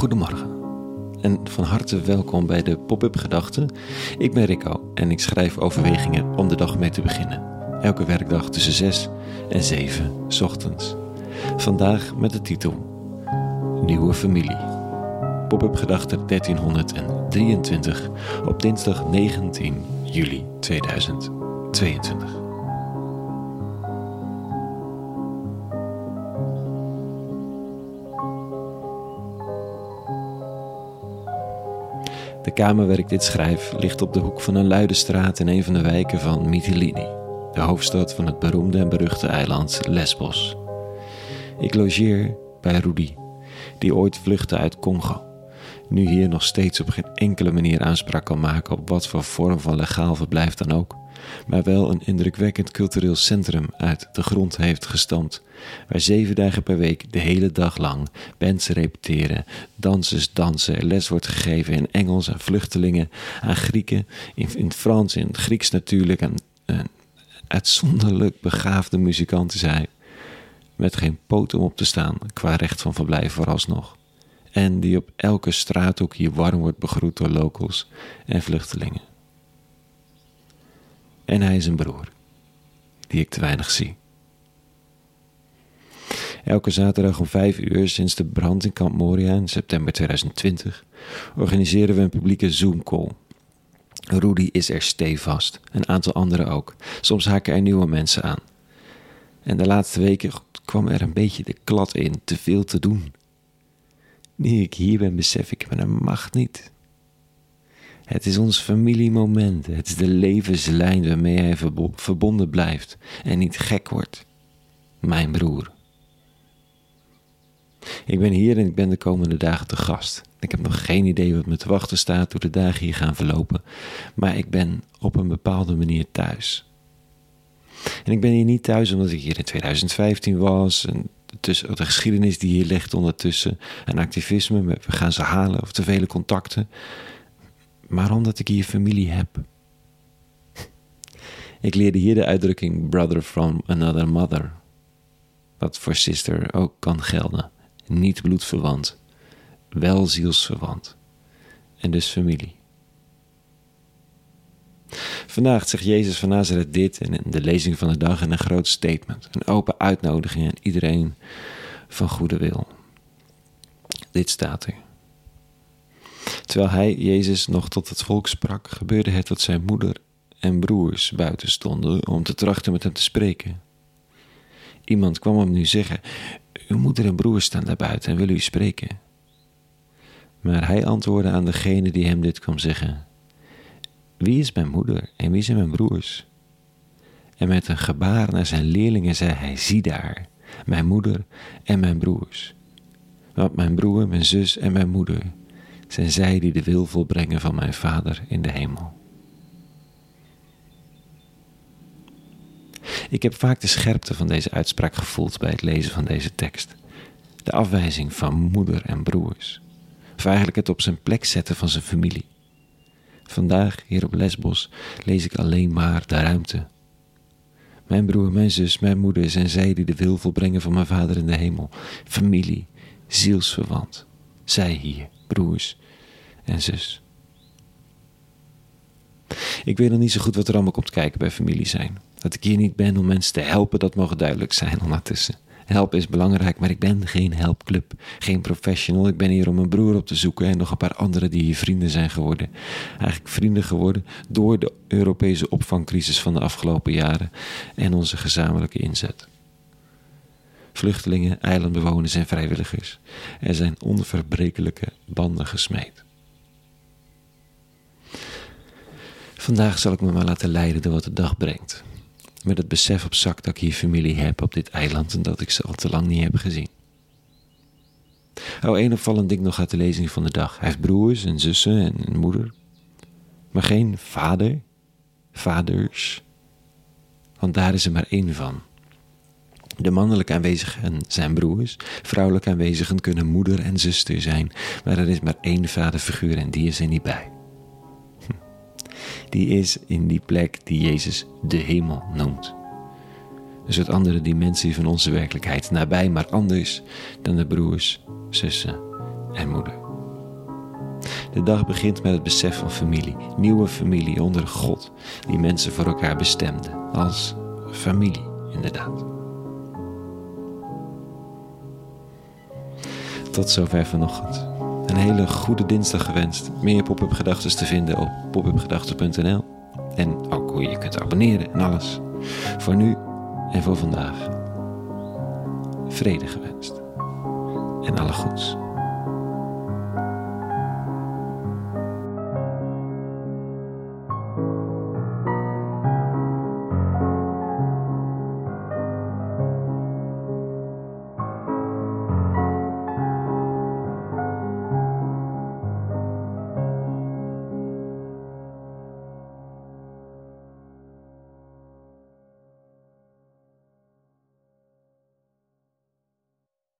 Goedemorgen en van harte welkom bij de Pop-up Gedachten. Ik ben Rico en ik schrijf overwegingen om de dag mee te beginnen. Elke werkdag tussen 6 en 7 ochtends. Vandaag met de titel Nieuwe Familie. Pop-up Gedachten 1323 op dinsdag 19 juli 2022. De kamer waar ik dit schrijf ligt op de hoek van een luide straat in een van de wijken van Mytilini, de hoofdstad van het beroemde en beruchte eiland Lesbos. Ik logeer bij Rudy, die ooit vluchtte uit Congo, nu hier nog steeds op geen enkele manier aanspraak kan maken op wat voor vorm van legaal verblijf dan ook maar wel een indrukwekkend cultureel centrum uit de grond heeft gestampt, waar zeven dagen per week de hele dag lang bands repeteren, dansers dansen, les wordt gegeven in Engels aan vluchtelingen, aan Grieken, in, Frans, in Grieks natuurlijk, een uitzonderlijk begaafde muzikanten zijn, met geen poot om op te staan qua recht van verblijf vooralsnog. En die op elke straathoek hier warm wordt begroet door locals en vluchtelingen. En hij is een broer, die ik te weinig zie. Elke zaterdag om vijf uur sinds de brand in Kamp Moria in september 2020 organiseren we een publieke Zoom-call. Rudy is er stevast, een aantal anderen ook. Soms haken er nieuwe mensen aan. En de laatste weken kwam er een beetje de klad in, te veel te doen. Nu ik hier ben, besef ik me dat mag niet. Het is ons familiemoment. Het is de levenslijn waarmee hij verbonden blijft en niet gek wordt. Mijn broer. Ik ben hier en ik ben de komende dagen te gast. Ik heb nog geen idee wat me te wachten staat, hoe de dagen hier gaan verlopen, maar ik ben op een bepaalde manier thuis. En ik ben hier niet thuis omdat ik hier in 2015 was en tussen de geschiedenis die hier ligt ondertussen en activisme, we gaan ze halen of te vele contacten maar omdat ik hier familie heb. Ik leerde hier de uitdrukking brother from another mother, wat voor sister ook kan gelden. Niet bloedverwant, wel zielsverwant en dus familie. Vandaag zegt Jezus van Nazareth dit en in de lezing van de dag in een groot statement, een open uitnodiging aan iedereen van goede wil. Dit staat er. Terwijl hij, Jezus, nog tot het volk sprak, gebeurde het dat zijn moeder en broers buiten stonden om te trachten met hem te spreken. Iemand kwam hem nu zeggen: Uw moeder en broers staan daar buiten en willen u spreken. Maar hij antwoordde aan degene die hem dit kwam zeggen: Wie is mijn moeder en wie zijn mijn broers? En met een gebaar naar zijn leerlingen zei hij: Zie daar, mijn moeder en mijn broers. Want mijn broer, mijn zus en mijn moeder zijn zij die de wil volbrengen van mijn Vader in de hemel. Ik heb vaak de scherpte van deze uitspraak gevoeld bij het lezen van deze tekst. De afwijzing van moeder en broers. Of het op zijn plek zetten van zijn familie. Vandaag, hier op Lesbos, lees ik alleen maar de ruimte. Mijn broer, mijn zus, mijn moeder zijn zij die de wil volbrengen van mijn Vader in de hemel. Familie, zielsverwant. Zij hier broers en zus. Ik weet nog niet zo goed wat er allemaal komt kijken bij familie zijn. Dat ik hier niet ben om mensen te helpen, dat mogen duidelijk zijn ondertussen. Helpen is belangrijk, maar ik ben geen helpclub, geen professional. Ik ben hier om mijn broer op te zoeken en nog een paar anderen die hier vrienden zijn geworden. Eigenlijk vrienden geworden door de Europese opvangcrisis van de afgelopen jaren en onze gezamenlijke inzet vluchtelingen, eilandbewoners en vrijwilligers. Er zijn onverbrekelijke banden gesmeed. Vandaag zal ik me maar laten leiden door wat de dag brengt. Met het besef op zak dat ik hier familie heb op dit eiland en dat ik ze al te lang niet heb gezien. Oh, één opvallend ding nog uit de lezing van de dag. Hij heeft broers en zussen en een moeder. Maar geen vader, vaders. Want daar is er maar één van. De mannelijk aanwezigen zijn broers, vrouwelijk aanwezigen kunnen moeder en zuster zijn, maar er is maar één vaderfiguur en die is er niet bij. Die is in die plek die Jezus de hemel noemt. Een soort andere dimensie van onze werkelijkheid, nabij maar anders dan de broers, zussen en moeder. De dag begint met het besef van familie. Nieuwe familie onder God, die mensen voor elkaar bestemde. Als familie, inderdaad. Tot zover vanochtend. Een hele goede dinsdag gewenst. Meer pop-up gedachten te vinden op popupgedachten.nl. En ook hoe je kunt abonneren en alles. Voor nu en voor vandaag. Vrede gewenst. En alle goeds.